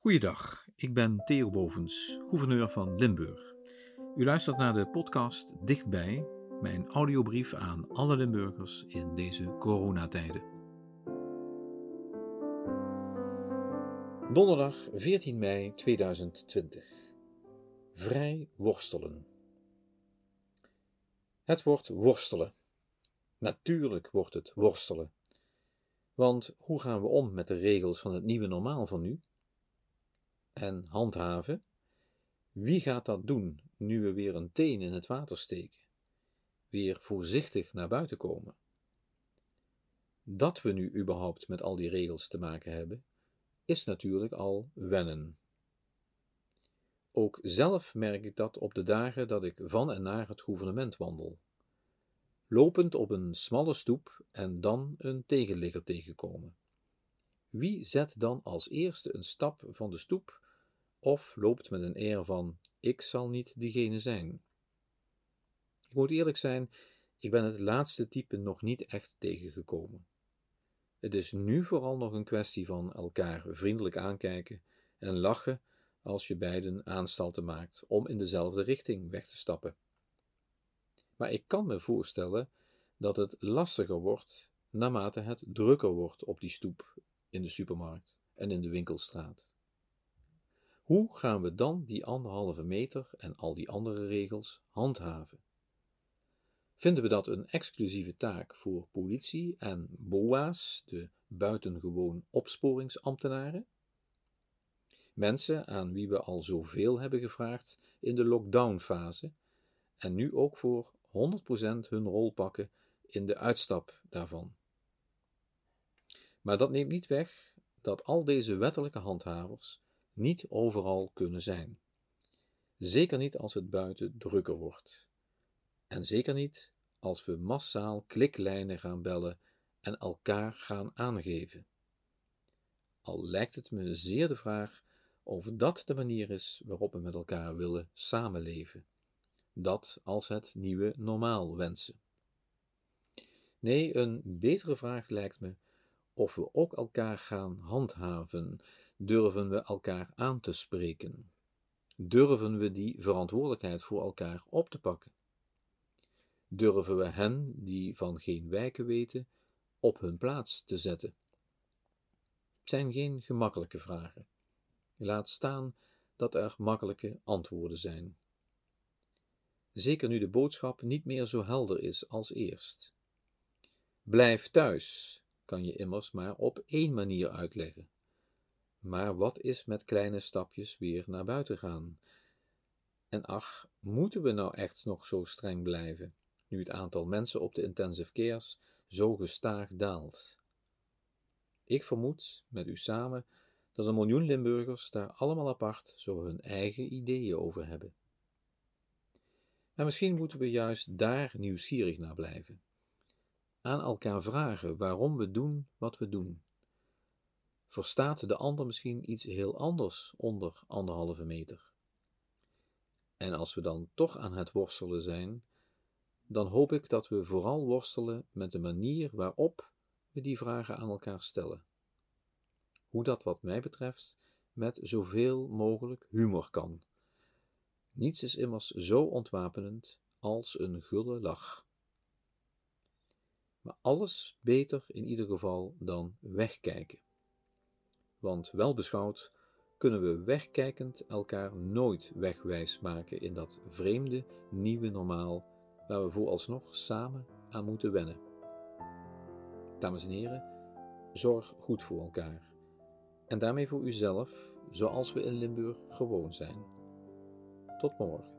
Goeiedag, ik ben Theo Bovens, gouverneur van Limburg. U luistert naar de podcast Dichtbij, mijn audiobrief aan alle Limburgers in deze coronatijden. Donderdag 14 mei 2020. Vrij worstelen. Het wordt worstelen. Natuurlijk wordt het worstelen. Want hoe gaan we om met de regels van het nieuwe normaal van nu? En handhaven? Wie gaat dat doen nu we weer een teen in het water steken? Weer voorzichtig naar buiten komen? Dat we nu überhaupt met al die regels te maken hebben, is natuurlijk al wennen. Ook zelf merk ik dat op de dagen dat ik van en naar het gouvernement wandel lopend op een smalle stoep en dan een tegenligger tegenkomen. Wie zet dan als eerste een stap van de stoep of loopt met een air van ik zal niet diegene zijn? Ik moet eerlijk zijn, ik ben het laatste type nog niet echt tegengekomen. Het is nu vooral nog een kwestie van elkaar vriendelijk aankijken en lachen als je beiden aanstalten maakt om in dezelfde richting weg te stappen. Maar ik kan me voorstellen dat het lastiger wordt naarmate het drukker wordt op die stoep in de supermarkt en in de winkelstraat. Hoe gaan we dan die anderhalve meter en al die andere regels handhaven? Vinden we dat een exclusieve taak voor politie en BOA's, de buitengewoon opsporingsambtenaren? Mensen aan wie we al zoveel hebben gevraagd in de lockdownfase en nu ook voor 100% hun rol pakken in de uitstap daarvan. Maar dat neemt niet weg dat al deze wettelijke handhavers niet overal kunnen zijn. Zeker niet als het buiten drukker wordt. En zeker niet als we massaal kliklijnen gaan bellen en elkaar gaan aangeven. Al lijkt het me zeer de vraag of dat de manier is waarop we met elkaar willen samenleven dat als het nieuwe normaal wensen. Nee, een betere vraag lijkt me of we ook elkaar gaan handhaven, durven we elkaar aan te spreken, durven we die verantwoordelijkheid voor elkaar op te pakken, durven we hen die van geen wijken weten op hun plaats te zetten. Het zijn geen gemakkelijke vragen. Laat staan dat er makkelijke antwoorden zijn zeker nu de boodschap niet meer zo helder is als eerst. Blijf thuis kan je immers maar op één manier uitleggen. Maar wat is met kleine stapjes weer naar buiten gaan? En ach, moeten we nou echt nog zo streng blijven, nu het aantal mensen op de intensive cares zo gestaag daalt? Ik vermoed, met u samen, dat een miljoen Limburgers daar allemaal apart zo hun eigen ideeën over hebben. Maar misschien moeten we juist daar nieuwsgierig naar blijven. Aan elkaar vragen waarom we doen wat we doen. Verstaat de ander misschien iets heel anders onder anderhalve meter? En als we dan toch aan het worstelen zijn, dan hoop ik dat we vooral worstelen met de manier waarop we die vragen aan elkaar stellen. Hoe dat, wat mij betreft, met zoveel mogelijk humor kan niets is immers zo ontwapenend als een gulle lach. Maar alles beter in ieder geval dan wegkijken. Want wel beschouwd kunnen we wegkijkend elkaar nooit wegwijs maken in dat vreemde nieuwe normaal waar we vooralsnog samen aan moeten wennen. Dames en heren, zorg goed voor elkaar en daarmee voor uzelf, zoals we in Limburg gewoon zijn. Tot morgen.